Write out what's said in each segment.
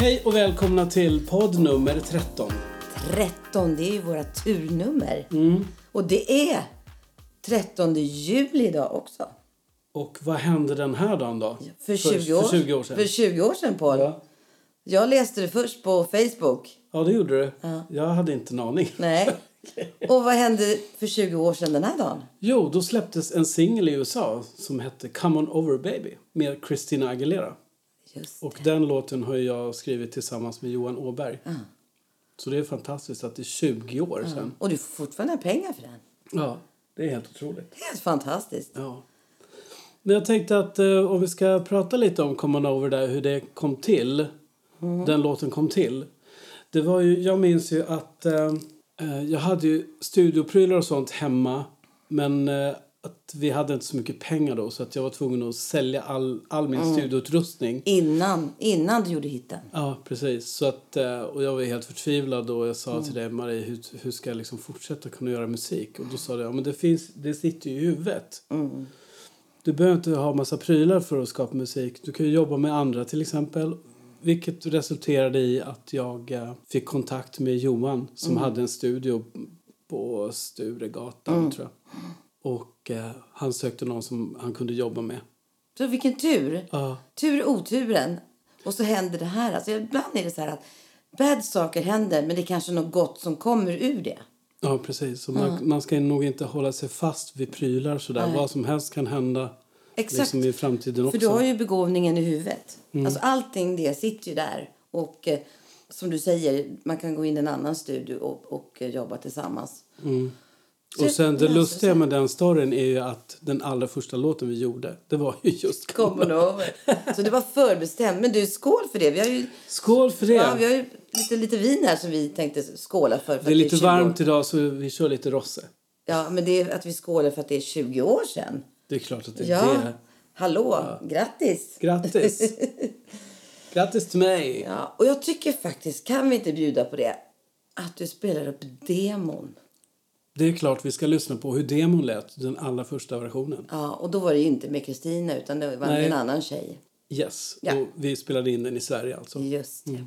Hej och välkomna till podd nummer 13. 13, det är ju våra turnummer. Mm. Och det är 13 juli idag också. Och vad hände den här dagen då? För 20 år, för 20 år sedan. För 20 år sedan, Paul. Ja. Jag läste det först på Facebook. Ja, det gjorde du. Jag hade inte en aning. Nej. Och vad hände för 20 år sedan den här dagen? Jo, då släpptes en singel i USA som hette Come On Over Baby med Christina Aguilera. Och den låten har jag skrivit tillsammans med Johan Åberg. Så det är fantastiskt att det är 20 år sedan. Och du får fortfarande pengar för den. Ja, det är helt otroligt. Helt fantastiskt. Ja. Men jag tänkte att eh, om vi ska prata lite om Come On Over där, hur det kom till. Den låten kom till. Det var ju, jag minns ju att eh, eh, jag hade ju studioprylar och sånt hemma. Men eh, att vi hade inte så mycket pengar då så att jag var tvungen att sälja all, all min studioutrustning. Innan, innan du gjorde hitten. Ja, precis. Så att, eh, och jag var helt förtvivlad och jag sa till dig, Marie, hur, hur ska jag liksom fortsätta kunna göra musik? Och då sa du, ja men det finns, det sitter ju i huvudet. Du behöver inte ha massa prylar för att skapa musik. Du kan ju jobba med andra till exempel. Vilket resulterade i att jag eh, fick kontakt med Johan som hade en studio på Sturegatan tror jag. Och eh, han sökte någon som han kunde jobba med. Så vilken tur. Ja. Tur oturen. Och så händer det här. Alltså, ibland är det så att bad saker händer men det är kanske något gott som kommer ur det. Ja, precis. Så man, man ska nog inte hålla sig fast vid prylar sådär. Vad som helst kan hända Exakt. liksom i framtiden också. För du har ju begåvningen i huvudet. Mm. Alltså allting det sitter ju där. Och eh, som du säger, man kan gå in i en annan studio och, och eh, jobba tillsammans. Så Och sen det lustiga med den storyn är ju att den allra första låten vi gjorde, det var ju just Come on over. Så det var förbestämt. Men du, skål för det. Vi har ju, Skål för det! ja, vi har ju lite, lite vin här som vi tänkte skåla för. för det är lite 20 år. varmt idag så vi kör lite rosse. Ja, men det är att vi skålar för att det är 20 år sedan. Det är klart att det är Ja, det. hallå, grattis! Grattis! Grattis till mig! Ja, och jag tycker faktiskt, kan vi inte bjuda på det, att du spelar upp demon. Det är klart vi ska lyssna på hur demon lät, den allra första versionen. Ja, och då var det inte med Kristina utan det var Nej. en annan tjej. Yes, Ja. och vi spelade in den i Sverige alltså. Just det.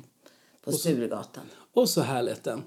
På Sturegatan. Och så här lät den.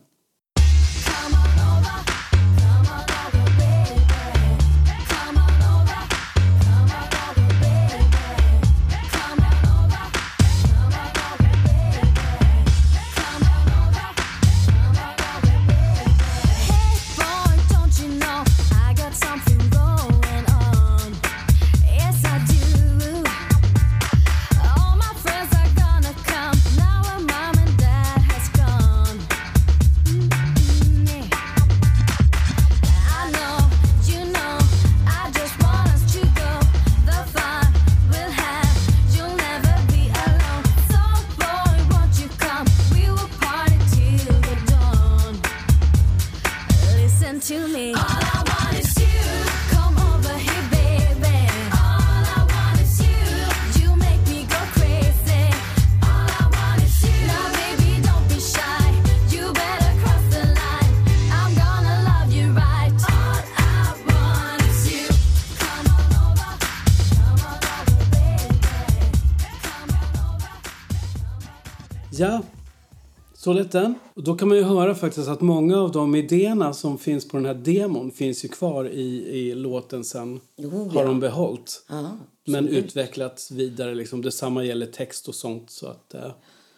Och då kan man ju höra faktiskt att många av de idéerna som finns på den här demon finns ju kvar i, i låten sen. Har ja. de behållit. Ja, Men utvecklats vidare. Liksom. Detsamma gäller text och sånt. Så att, eh,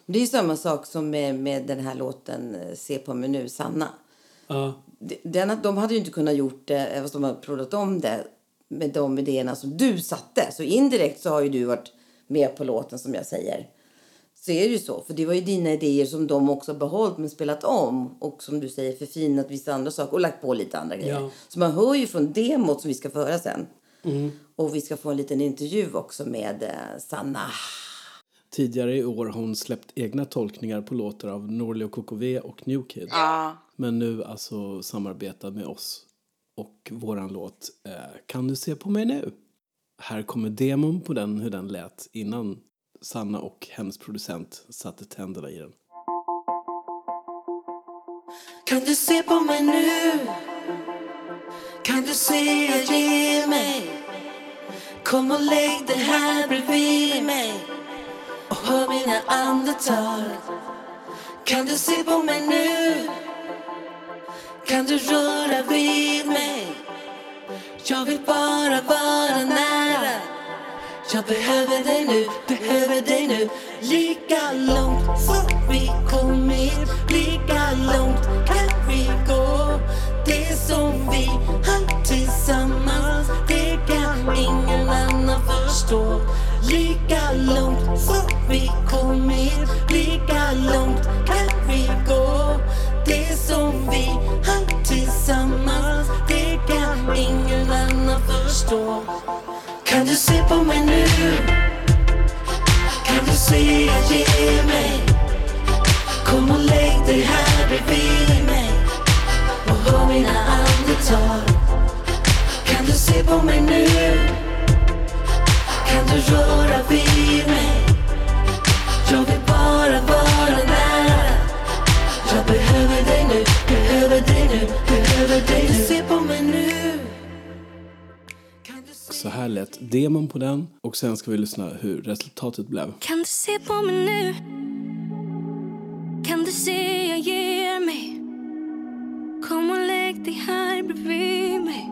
Det är ju samma sak som med, med den här låten eh, Se på mig nu, Sanna. De- Den, de hade ju inte kunnat gjort det, även fast de hade provat om det med de idéerna som du satte. Så indirekt så har ju du varit med på låten som jag säger. Så är det ju så. För det var ju dina idéer som de också behållit men spelat om. Och som du säger förfinat vissa andra saker och lagt på lite andra grejer. Ja. Så man hör ju från demot som vi ska föra sen. Och vi ska få en liten intervju också med eh, Sanna. Tidigare i år har hon släppt egna tolkningar på låtar av Norli och KKV och New Kid. Men nu alltså samarbetar med oss och våran låt eh, Kan du se på mig nu? Här kommer demon på den, hur den lät innan Sanna och hennes producent satte tänderna i den. Kan du se på mig nu? Kan du se och ge mig? Kom och lägg dig här bredvid mig och hör mina andetag. Kan du se på mig nu? Kan du röra vid mig? Jag vill bara vara nära. Jag behöver dig nu, behöver dig nu. Lika långt som vi kommit, lika långt kan vi gå. Det som vi se på mig nu? Kan du se jag ger mig? Kom och lägg dig här bredvid mig och hör mina andetag. Kan du se på mig nu? Demon på den och sen ska vi lyssna hur resultatet blev. Kan du se på mig nu? Kan du se jag ger mig? Kom och lägg dig här bredvid mig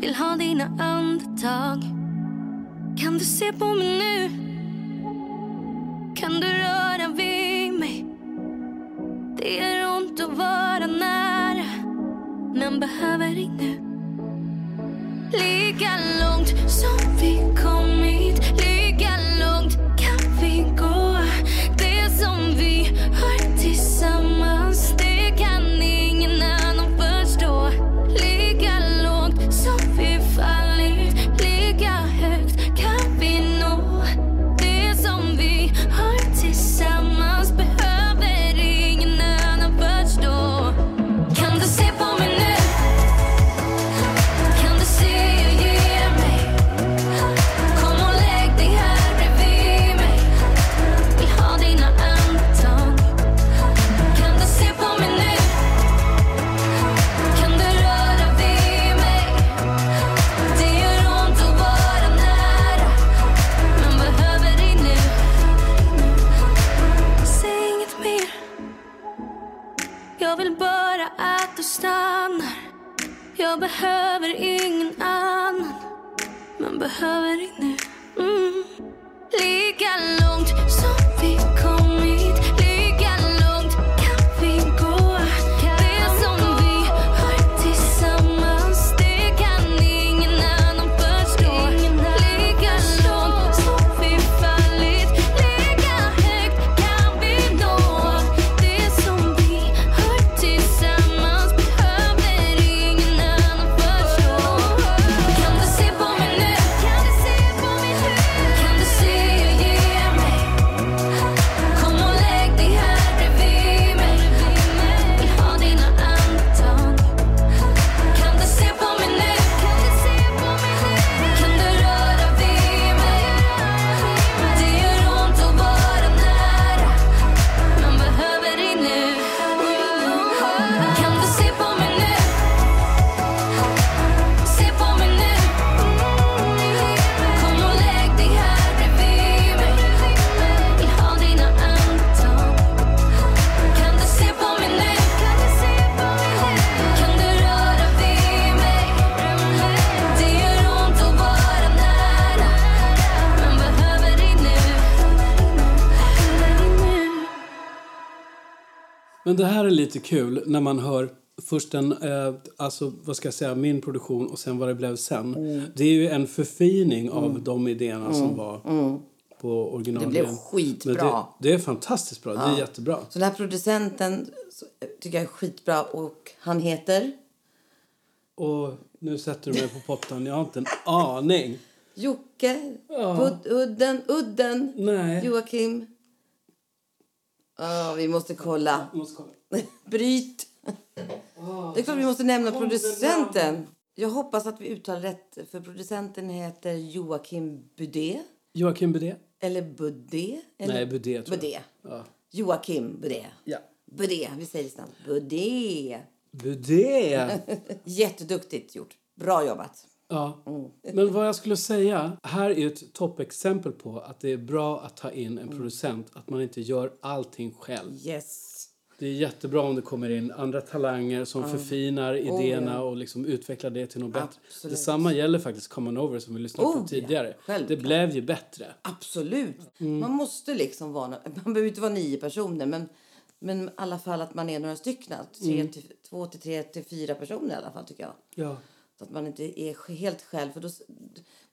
Vill ha dina andetag Kan du se på mig nu? Kan du röra vid mig? Det är ont att vara nära Men behöver dig nu Lika långt som vi kommit Lika långt kan vi gå. Det som vi har Men det här är lite kul när man hör först en, eh, alltså vad ska jag säga, min produktion och sen vad det blev sen. Mm. Det är ju en förfining av de idéerna som var på original. Mm. Det blev skitbra. Det, det är fantastiskt bra, det är jättebra. Så den här producenten eh, tycker jag är skitbra och han heter Och nu sätter du mig på pottan, jag har inte en aning. Jocke Bud, Udden, Udden, Nej. Joakim. Ja, vi måste kolla. Jag måste kolla. Bryt. Det är klart vi måste nämna producenten. Jag hoppas att vi uttalar rätt, för producenten heter Joakim Budé. Joakim Budé? Eller Budé? Eller? Nej, Budé tror jag. Budé. Ja. Joakim Budé. Ja. Budé, vi säger det snabbt. Budé. Budé! Jätteduktigt gjort. Bra jobbat. Ja. Mm. Men vad jag skulle säga, här är ett toppexempel på att det är bra att ta in Mm. en producent, att man inte gör allting själv. Yes. Det är jättebra om det kommer in andra talanger som förfinar idéerna Oh, ja. och liksom utvecklar det till något bättre. Absolut. Detsamma gäller faktiskt Common Over som vi lyssnade Oh, på ja. tidigare. det Självklart. blev ju bättre. Absolut. Mm. Man måste liksom vara... Man behöver inte vara nio personer, men, men i alla fall att man är några stycken. Tre Mm. till, två till tre till fyra personer i alla fall, tycker jag. Ja. Så att man inte är helt själv. För då,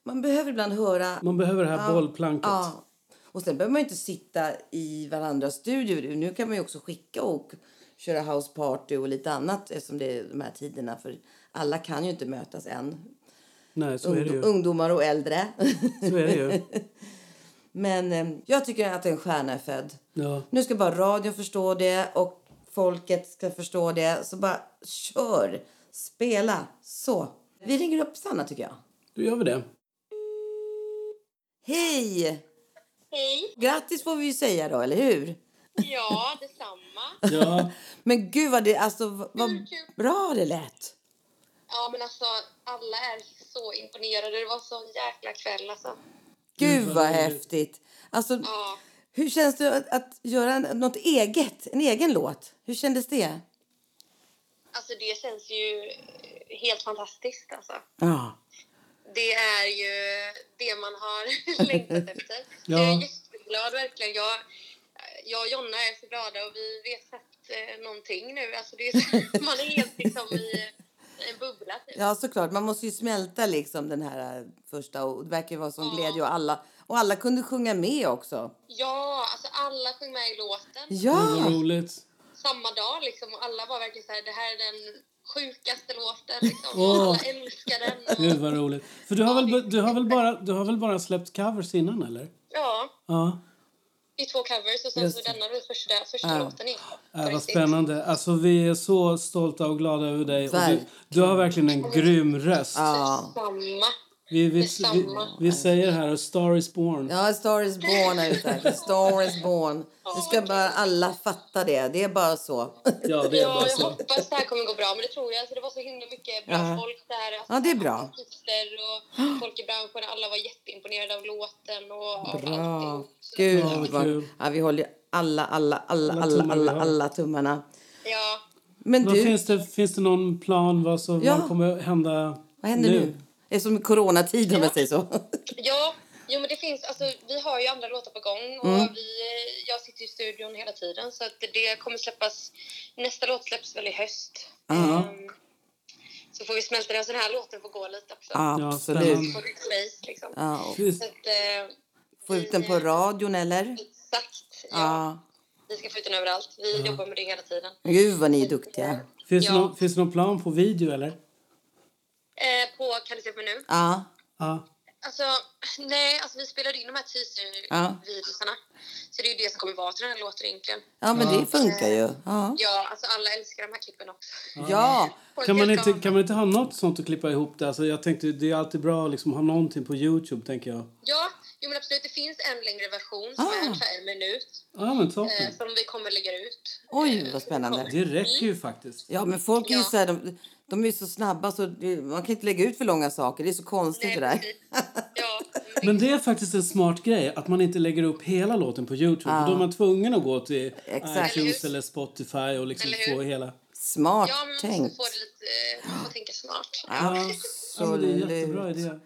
man behöver ibland höra... Man behöver det här bollplanket. Ja. Och sen behöver man inte sitta i varandras studior. Nu kan man ju också skicka och köra house party och lite annat eftersom det är de här tiderna. För alla kan ju inte mötas än. Nej, så är det ju. ungdomar och äldre. Så är det ju. Men eh, jag tycker att en stjärna är född. Ja. Nu ska bara radion förstå det och folket ska förstå det. Så bara kör! Spela! Så. Vi ringer upp Sanna tycker jag. Då gör vi det. Hej! Hej. Grattis får vi ju säga då, eller hur? Ja, detsamma. Ja, Men gud vad det, alltså vad kul. bra det lät. Ja, men alltså alla är så imponerade. Det var så jäkla kväll alltså. Gud vad vad häftigt. Alltså, Ja. hur känns det att, att göra en, något eget, en egen låt? Hur kändes det? Alltså det känns ju helt fantastiskt alltså. Ja. Det är ju det man har längtat efter. Ja. Jag är jätteglad verkligen. Jag, jag och Jonna är så glada och vi vet knappt eh, någonting nu. Alltså det är så, man är helt liksom i en bubbla typ. ja, såklart. Man måste ju smälta liksom den här eh, första och det verkar vara sån glädje och alla, och alla kunde sjunga med också. Ja, alltså alla sjöng med i låten. det var Ja! roligt. samma dag liksom och alla var verkligen så här, det här är den sjukaste låten liksom. Och alla älskar den. Och, Gud vad roligt. För du har, väl, du, har väl bara, du har väl bara släppt covers innan eller? ja, Ja. i två covers och sen Just så denna var första, första Ja. låten i. Äh, vad spännande. Alltså, vi är så stolta och glada över dig. Och du, du har verkligen en grym röst. Ja. Samma. Vi, vi, vi, vi säger här, Star is born. Ja, Star is born är Star is born. Nu ska bara alla fatta det. Det är bara så. Ja, det är Ja, bara jag så. hoppas det här kommer gå bra, men det tror jag. Alltså, det var så himla mycket bra Ja. folk där. Alltså, Ja, det är bra. Artister och folk i branschen. Alla var jätteimponerade av låten och av Bra. alltihop. Så- Gud, Ja, vad. Ja, vi håller ju alla, alla, alla, Alla alla, alla, alla tummarna. Ja. Men du, finns, det, finns det någon plan vad som Ja. vad kommer hända vad händer nu? Det är som coronatid om jag säger så. Ja, jo, men det finns, alltså, vi har ju andra låtar på gång och Mm. vi, jag sitter i studion hela tiden så att det kommer släppas, nästa låt släpps väl i höst. Ja. Ehm, så får vi smälta den så den här låten får gå lite också. Absolut. face liksom. Ja, Så att, eh, få ut den på radion eller? exakt, ja. Ja. Vi ska få ut den överallt. Vi jobbar med det hela tiden. Gud vad ni är duktiga. finns, det Ja. någon, finns det någon plan på video eller? Eh, på Kan du se på mig nu? Ja. Ja. Alltså, nej, alltså vi spelade in de här Ja. teaser-videosarna. Så det är ju det som kommer vara till den här låten egentligen. Ja, men det funkar ju. Ja. Ja, alltså alla älskar de här klippen också. Ja. Kan man, inte, kan man inte ha något sånt att klippa ihop det? Alltså jag tänkte, det är alltid bra att liksom ha någonting på Youtube, tänker jag. Ja, jo, men absolut. Det finns en längre version som Ah. är ungefär en minut. Ja, men Eh, som vi kommer lägga ut. Oj, vad spännande. Det räcker ju faktiskt. Ja, men folk är ju Ja. så här, de, de är ju så snabba så man kan inte lägga ut för långa saker. Det är så konstigt det där. Ja, Men det är faktiskt en smart grej att man inte lägger upp hela låten på Youtube. För då är man tvungen att gå till Exakt. iTunes eller Spotify och liksom få hela. Smart ja men tänkt. få det lite... Man får tänka smart. Ja, ja men det är en jättebra Absolut. idé.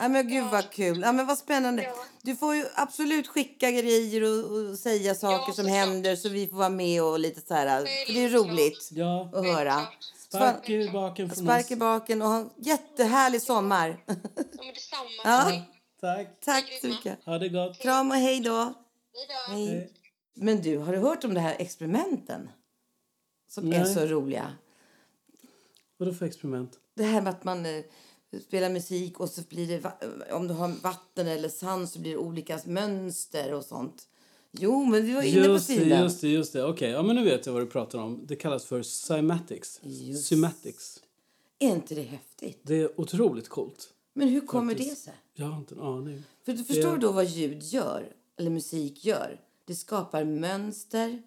Ja, men gud vad kul. Ja, men vad spännande. Ja. Du får ju absolut skicka grejer och, och säga saker som såklart. händer så vi får vara med och lite så här. Det är roligt Ja, att höra. Spark i baken från Spark i baken och ha en jättehärlig sommar. Ja, men detsamma. Ja. Hej Tack. Tack så mycket. Ha det gott. Kram och hej då. då. Hej. Men du, har du hört om det här experimenten? Som är Nej. så roliga. Vadå för experiment? Det här med att man eh, spelar musik och så blir det, om du har vatten eller sand så blir det olika mönster och sånt. Jo, men vi var inne på Just det, sidan. just det, just det. Okej, ja men nu vet jag vad du pratar om. Det kallas för cymatics. Just. Cymatics. Är inte det häftigt? Det är otroligt coolt. Men hur kommer Faktiskt. det sig? Jag har inte en aning. För du förstår Det- då vad ljud gör, eller musik gör. Det skapar mönster.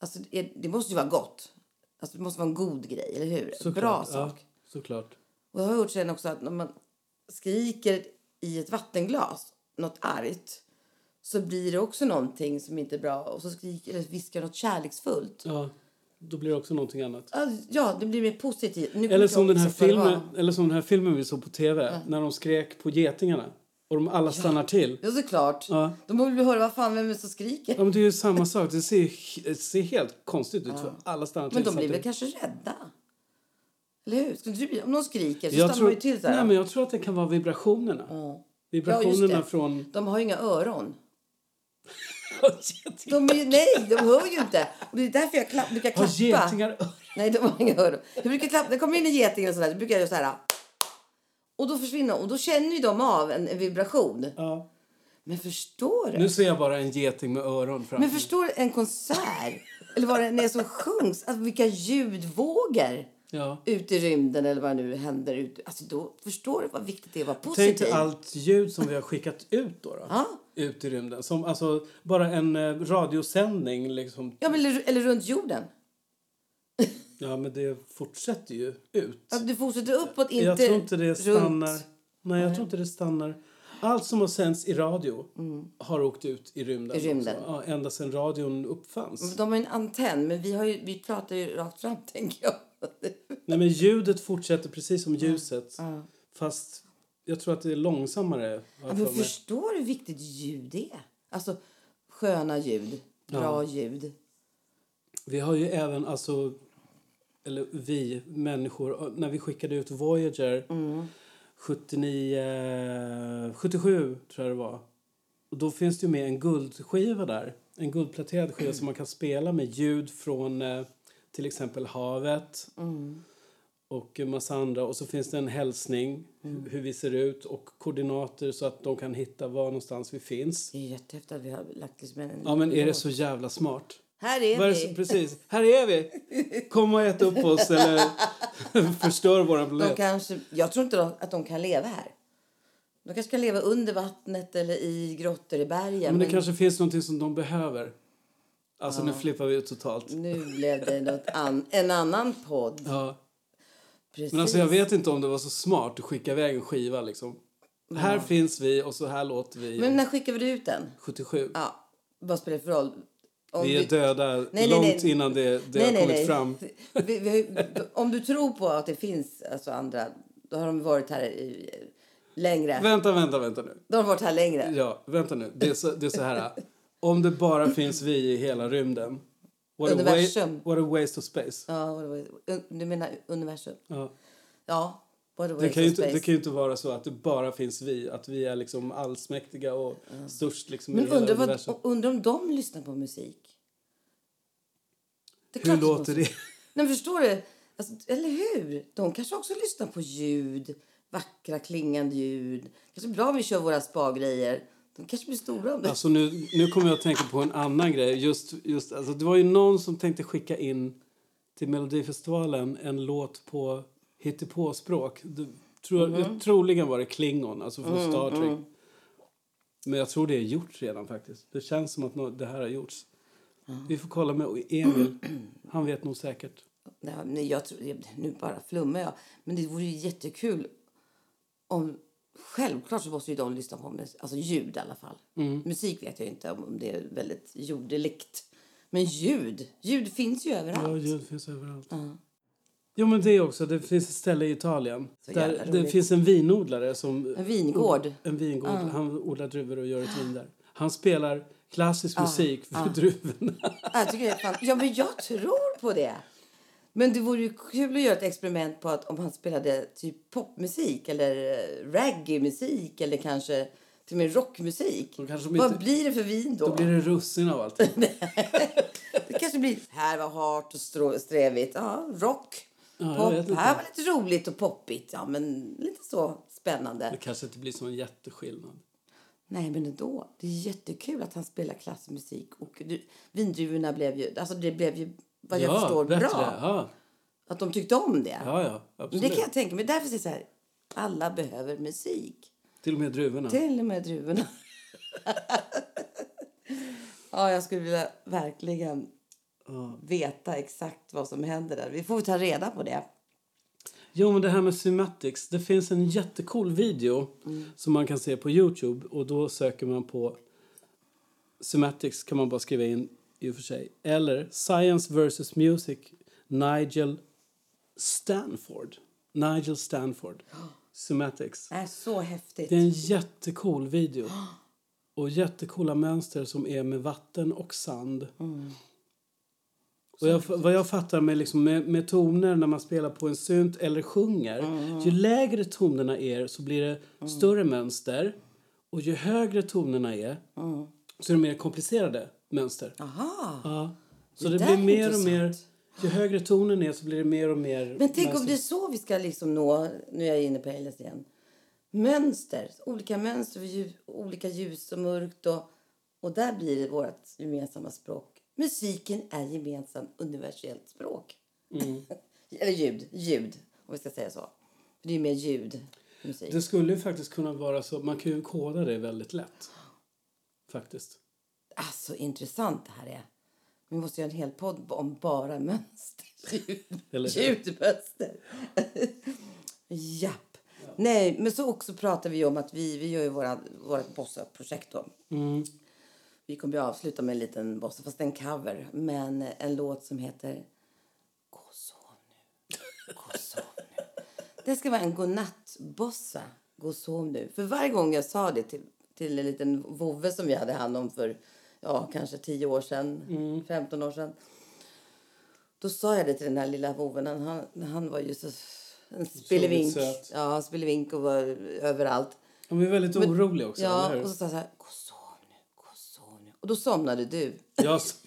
Alltså, det, måste ju vara gott. Alltså, det måste vara en god grej, eller hur? Såklart, Bra ja, sak. såklart. Och jag har hört sen också att när man skriker i ett vattenglas något argt så blir det också någonting som inte är bra. Och så skriker eller viskar något kärleksfullt. Ja, då blir det också någonting annat. Ja, det blir mer positivt. Nu Eller som, den här filmen, eller som den här filmen vi såg på tv, när de skrek på getingarna. Och de alla stannar till. Ja, såklart. Ja. De borde höra vad fan vem som skriker. Ja, men det är ju samma sak. Det ser, det ser helt konstigt ut. För alla stannar till. Men de blir väl kanske rädda? Eller hur? Inte du om någon skriker så jag stannar tror, man ju till så här. nej, men jag tror att det kan vara vibrationerna. Ja, Vibrationerna det. från... De har ju inga öron. De är ju, nej, de hör ju inte. Och det är därför jag klapp, brukar Har klappa. getingar Nej, de har inga öron. Jag brukar klappa. Det kommer in en geting och sådär. Så brukar jag göra så här. Och då försvinner Och då känner ju de av en, en vibration. Ja. Men förstår du? Nu ser jag bara en geting med öron framför Men förstår du en konsert? eller vad det är som sjungs. Alltså vilka ljudvågor. Ja. Ut i rymden eller vad nu händer. Ut. Alltså då förstår du vad viktigt det är att vara Tänk positiv. dig allt ljud som vi har skickat ut då. då Ja. Ut i rymden. Som alltså bara en eh, radiosändning liksom. Ja, men eller, eller runt jorden. Ja, men det fortsätter ju ut. Att du fortsätter uppåt, inte jag tror inte det runt. stannar. Nej, jag tror inte det stannar. Allt som har sänds i radio har åkt ut i rymden. Mm. I rymden. Ja, ända sedan radion uppfanns. De har en antenn, men vi, har ju, vi pratar ju rakt fram, tänker jag. Nej, men ljudet fortsätter precis som ljuset. Fast jag tror att det är långsammare. Ja, men förstår du hur viktigt ljud är? Alltså, sköna ljud, bra ljud. Vi har ju även, alltså, eller vi människor, när vi skickade ut Voyager 79, 77 tror jag det var. Och då finns det ju med en guldskiva där. En guldpläterad skiva som man kan spela med ljud från eh, till exempel havet. Och en massa andra. Och så finns det en hälsning, hu- hur vi ser ut och koordinater så att de kan hitta var någonstans vi finns. Det är jättehäftigt att vi har lagt liksom en... Ja men är det så jävla smart? Här är det vi. precis, här är vi! Kom och ät upp oss eller förstör våra De planet. kanske, jag tror inte de, att de kan leva här. De kanske kan leva under vattnet eller i grottor i bergen. Men det kanske finns någonting som de behöver. Alltså nu flippar vi ut totalt. Nu blev det något an, en annan podd. Ja. Precis. Men alltså jag vet inte om det var så smart att skicka iväg en skiva liksom. Här finns vi och så här låter vi. Men när skickar vi ut den? 77. Ja, vad spelar det för roll? Om vi är döda nej, långt nej. innan det, det nej, har nej, kommit nej. fram. Vi, vi, om du tror på att det finns alltså andra, då har de varit här i, längre. Vänta, vänta, vänta nu. De har varit här längre. Ja, vänta nu. Det är så, det är så här. Om det bara finns vi i hela rymden. What a, Universum. what a waste of space. Ja, vad var- du menar universum? Ja. Ja. What a Det kan, ju of inte, space. det kan ju inte vara så att det bara finns vi. Att vi är liksom allsmäktiga och störst liksom i Men hela undrar, vad, universum. undrar om de lyssnar på musik? Det Hur låter det? Nej, förstår du? Alltså, eller hur? De kanske också lyssnar på ljud. Vackra klingande ljud. Kanske bra om vi kör våra spa-grejer. De kanske blir stora om det. Alltså nu, nu kommer jag att tänka på en annan grej. Just, just, alltså det var ju någon som tänkte skicka in till Melodifestivalen en låt på hittepåspråk. Det, tror, Mhm. jag, troligen var det Klingon, alltså från Mm, Star Trek. Men jag tror det är gjort redan faktiskt. Det känns som att det här har gjorts. Vi får kolla med Emil. Han vet nog säkert. Nej, jag tror, nu bara flummar jag. Men det vore ju jättekul om... Självklart så måste ju de lyssna på mus- alltså ljud i alla fall. Mm. Musik vet jag inte om det är väldigt jordeligt. Men ljud, ljud finns ju överallt. Ja, ljud finns överallt. Jo, men det också. Det finns ett ställe i Italien. Så Där det finsk en vinodlare som... En vingård. En vingård. Han odlar druvor och gör ett vin där. Han spelar klassisk musik för druvorna. Jag tycker det är fan... Ja, men jag tror på det. Men det vore ju kul att göra ett experiment på att om han spelade typ popmusik eller eh, reggae-musik eller kanske till och med rockmusik. Vad inte- blir det för vin då? Då blir det russin av allt. Det kanske blir... Här var hårt och strå- strävigt. Ja, rock. Ja, Pop. Här var lite roligt och poppigt. Ja, men lite så spännande. Det kanske inte blir sån jätteskillnad. Nej, men ändå. Det är jättekul att han spelar klassmusik. Och du, vindruvorna blev ju... Alltså det blev ju, vad jag förstår, bättre. bra. Ja, Att de tyckte om det. ja, ja Men absolut. det kan jag tänka mig. Därför säger så här. Alla behöver musik. Till och med druvorna. Till och med druvorna. ja, jag skulle vilja verkligen veta exakt vad som händer där. Vi får ta reda på det. Jo, men det här med Cymatics. Det finns en jättecool video som man kan se på Youtube. Och då söker man på Cymatics kan man bara skriva in i och för sig. Eller Science vs Music Nigel Stanford. Nigel Stanford. Cymatics. är så häftigt. Det är en jättecool video. Och jättecoola mönster som är med vatten och sand. Och jag, vad jag fattar med, liksom, med, med toner när man spelar på en synt eller sjunger. Ju lägre tonerna är så blir det större mönster. Och ju högre tonerna är så är det mer komplicerade mönster. Aha. Ja. Så Det det, blir mer och mer... Ju högre tonen är så blir det mer och mer... Men tänk om mönster. det är så vi ska liksom nå, nu är jag inne på Alice igen. Mönster, olika mönster, för ljus, olika ljus och mörkt och, och där blir det vårt gemensamma språk. Musiken är gemensamt universellt språk. Eller ljud, ljud om vi ska säga så. För det är mer ljud, musik. Det skulle ju faktiskt kunna vara så. Man kan ju koda det väldigt lätt. Faktiskt. Alltså intressant det här är. Vi måste göra en hel podd om bara mönster. Ljudmönster. Japp. Nej, men så också pratar vi om att vi, vi gör ju våra, vårt bossa-projekt då. Mm. Vi kommer ju avsluta med en liten bossa, fast en cover. Men en låt som heter Gå sov nu, gå sov nu. Det ska vara en godnattbossa. Gå sov nu. För varje gång jag sa det till, till en liten vovve som vi hade hand om för ja, kanske 10 år sedan, 15 år sedan. Då sa jag det till den här lilla vovven. Han, han var ju så en spillevink. Ja, spillevink och var överallt. De är väldigt Men- oroliga också, Ja, och så sa jag så här, gå och sov nu, gå och sov nu. Och då somnade du. Ja, s-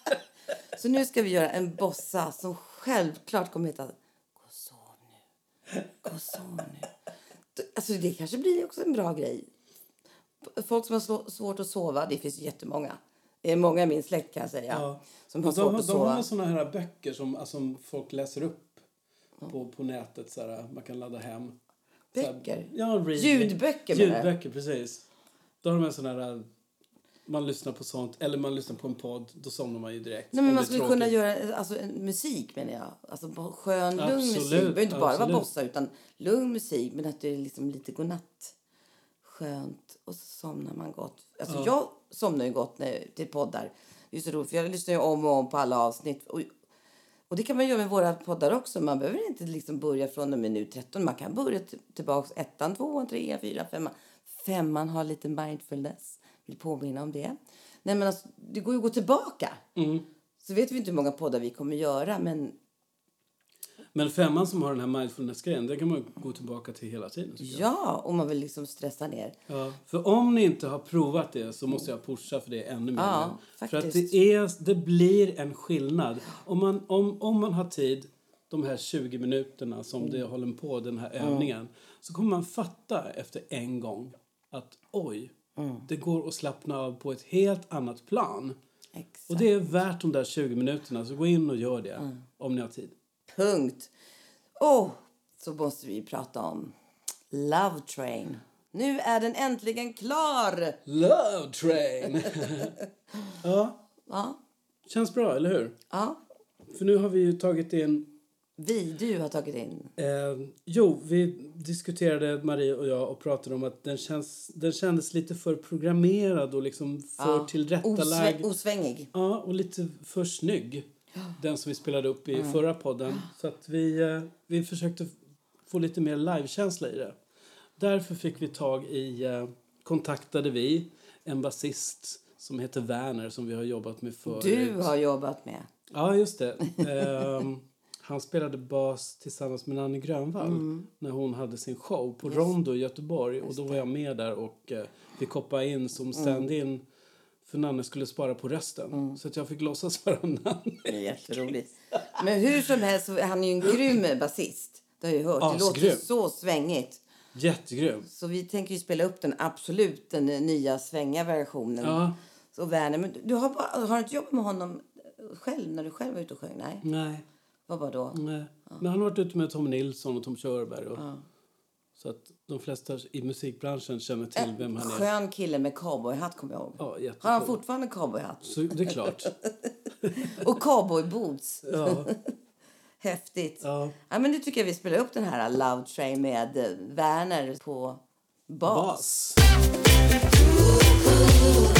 Så nu ska vi göra en bossa som självklart kommer heta Gå och sov nu. Gå och sov nu. Alltså det kanske blir också en bra grej. Folk som har svårt att sova, det finns jättemånga. Det är många i min släkt kan jag säga. ja. Som har Och svårt de, att de sova. har såna här böcker som alltså, folk läser upp på, på nätet. Så här, man kan ladda hem. Så här- Böcker? Ja, read- Ljudböcker? Ljudböcker, precis. Då har de en sån här... Man lyssnar på sånt, eller man lyssnar på en podd. Då somnar man ju direkt. Nej, men man skulle tråkigt. kunna göra alltså, musik menar jag. Alltså skön, lugn musik. Det behöver inte bara vara bossa utan lugn musik. Men att det är liksom lite godnatt. Skönt. Och så somnar man gott. Alltså jag somnar ju gott när, till poddar. Det är så roligt för jag lyssnar ju om och om på alla avsnitt. Och, och det kan man göra med våra poddar också. Man behöver inte liksom börja från och med minut 13. Man kan börja t- tillbaks ettan, tvåan, trean, fyran, femman. Femman har lite mindfulness. Vill påminna om det. Nej men alltså, det går ju att gå tillbaka. Så vet vi inte hur många poddar vi kommer göra. Men Men femman som har den här mindfulness-grejen, det kan man gå tillbaka till hela tiden. ja, om man vill liksom stressa ner. Ja, för om ni inte har provat det så måste jag pusha för det ännu mer. Ja. För att det, är, det blir en skillnad. Om man, om, om man har tid, de här 20 minuterna som Mm. det håller på den här övningen, så kommer man fatta efter en gång att oj, Mm. det går att slappna av på ett helt annat plan. Exakt. Och det är värt de där 20 minuterna, så gå in och gör det Mm. om ni har tid. Punkt. Och så måste vi prata om Love Train. Nu är den äntligen klar! Love train! ja, Ja, känns bra, eller hur? ja. För nu har vi ju tagit in Vi, du har tagit in. Eh, jo, vi diskuterade, Marie och jag, och pratade om att den, känns, den kändes lite för programmerad och liksom för Ja. tillrättalagd. Osvä- osvängig. Ja, och lite för snygg. Den som vi spelade upp i förra podden. Så att vi, eh, vi försökte få lite mer livekänsla i det. Därför fick vi tag i, eh, kontaktade vi en basist som heter Werner som vi har jobbat med förut. Du har jobbat med. Ja, just det. Ehm, han spelade bas tillsammans med Nanny Grönvall Mm. när hon hade sin show på Rondo i Göteborg. Och då var jag med där och uh, fick hoppa in Mm. som stand-in för Nanne skulle spara på rösten. Mm. Så att jag fick låtsas vara Nanne. Det är jätteroligt. Men hur som helst, han är ju en grym basist. Det har jag ju hört. Det låter Asgrym. så svängigt. Jättegrym. Så vi tänker ju spela upp den, absolut, den nya svänga versionen. Ja. Så Werner, men du har, bara, har du inte jobbat med honom själv när du själv var ute och sjöng? Nej. Nej. Vad var då? nej. Men han har varit ute med Tom Nilsson och Tom Körberg. Och, Så att de flesta i musikbranschen känner till vem han är. Skön kille med cowboyhatt kommer jag ihåg. Ja, jättecool. har han fortfarande cowboyhatt? Så det är klart. Och cowboyboots. Ja. Häftigt. Ja. Ja, men nu tycker jag vi spelar upp den här Love Train med eh, Werner på bas. Bas.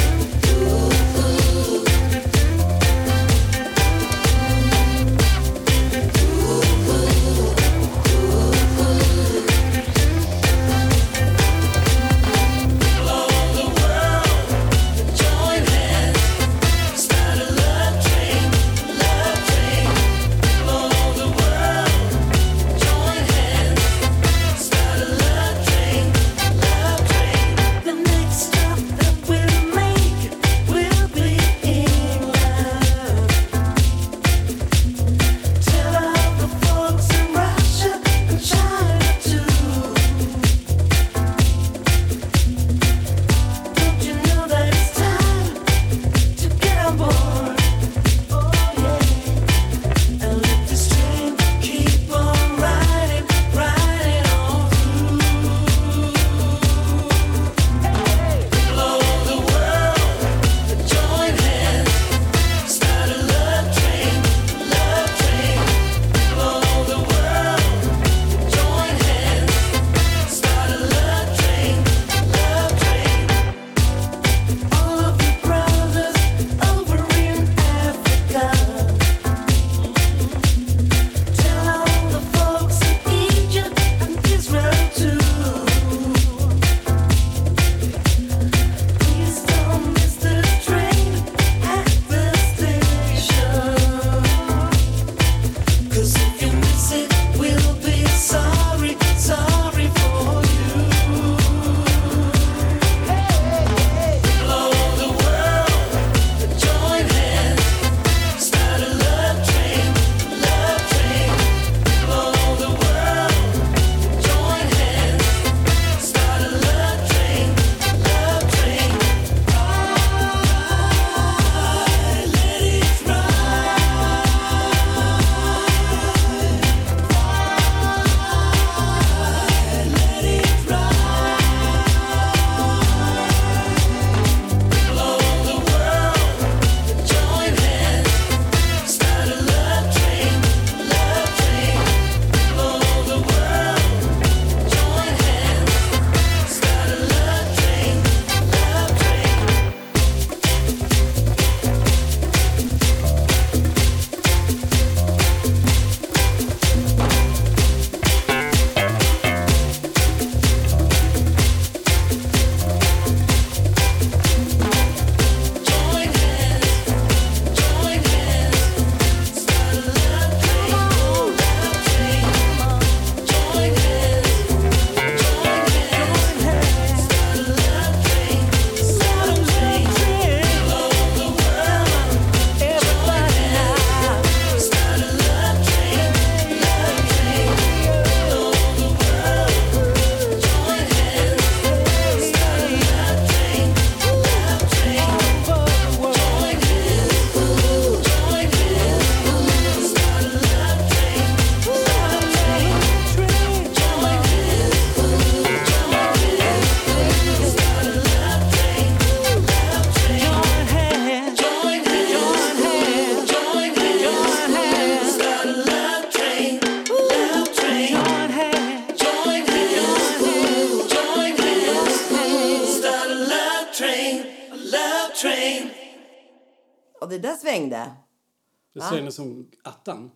Som attan.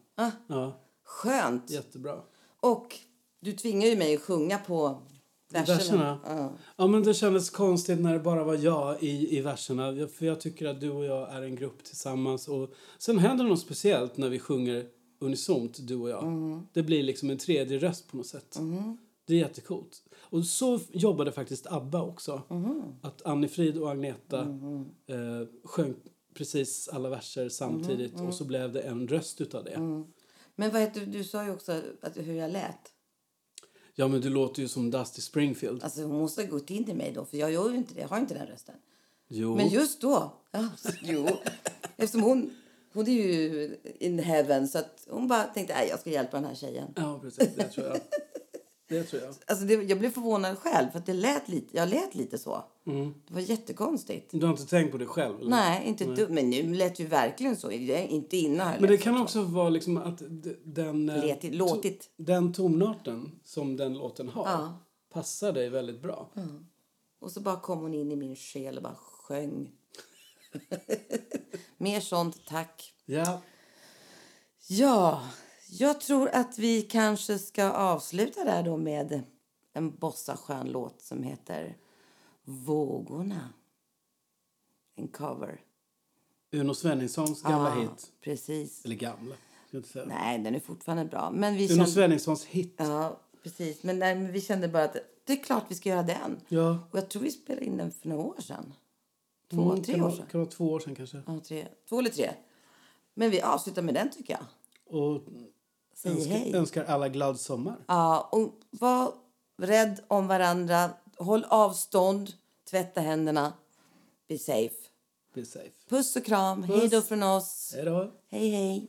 Ja, Skönt. jättebra. Och du tvingar ju mig att sjunga på verserna. Verserna? Ja. Ja, men det kändes konstigt när det bara var jag i, i verserna. För jag tycker att du och jag är en grupp tillsammans. Och sen händer något speciellt när vi sjunger unisont, du och jag. Det blir liksom en tredje röst på något sätt. Det är jättecoolt. Och så jobbade faktiskt ABBA också. Att Anni-Frid och Agneta eh, sjöng precis alla verser samtidigt. Och så blev det en röst utav det. Men vad heter, du sa ju också att, hur jag lät. Ja, men du låter ju som Dusty Springfield. Alltså hon måste ha gått in i mig då, för jag gör ju inte det. Jag har inte den rösten. Jo. Men just då, ja, jo. Eftersom hon, hon är ju in heaven så att hon bara tänkte, nej jag ska hjälpa den här tjejen. Ja, precis. Det tror jag. Det tror jag. Alltså det, jag blev förvånad själv för att det lät lite, jag lät lite så. Det var jättekonstigt. Du har inte tänkt på det själv? Eller? Nej, inte ett dugg. Men nu lät ju verkligen så. Inte innan. Men det kan så. också vara liksom att den, eh, låtigt. to- den tonarten som den låten har Ja. passar dig väldigt bra. Och så bara kom hon in i min själ och bara sjöng. Mer sånt, tack. Ja, Ja, jag tror att vi kanske ska avsluta där då med en bossa låt som heter Vågorna. En cover. Uno Svenningssons gamla Ja, hit. Precis. Eller gamla. Nej, den är fortfarande bra. Men vi Uno kände, Svenningssons hit. ja, precis. Men, nej, men vi kände bara att det är klart vi ska göra den. Ja. Och jag tror vi spelade in den för några år sedan. Två, Mm, tre kan år sedan. Kan vara två år sedan kanske. Ja, tre. Två eller tre. Men vi avslutar med den tycker jag. Och Säg önskar, hej. önskar alla glad sommar. Ja, och var rädd om varandra. Håll avstånd. Tvätta händerna. Be safe. Be safe. Puss och kram. Puss. Hej då från oss. Hej då. Hej, hej.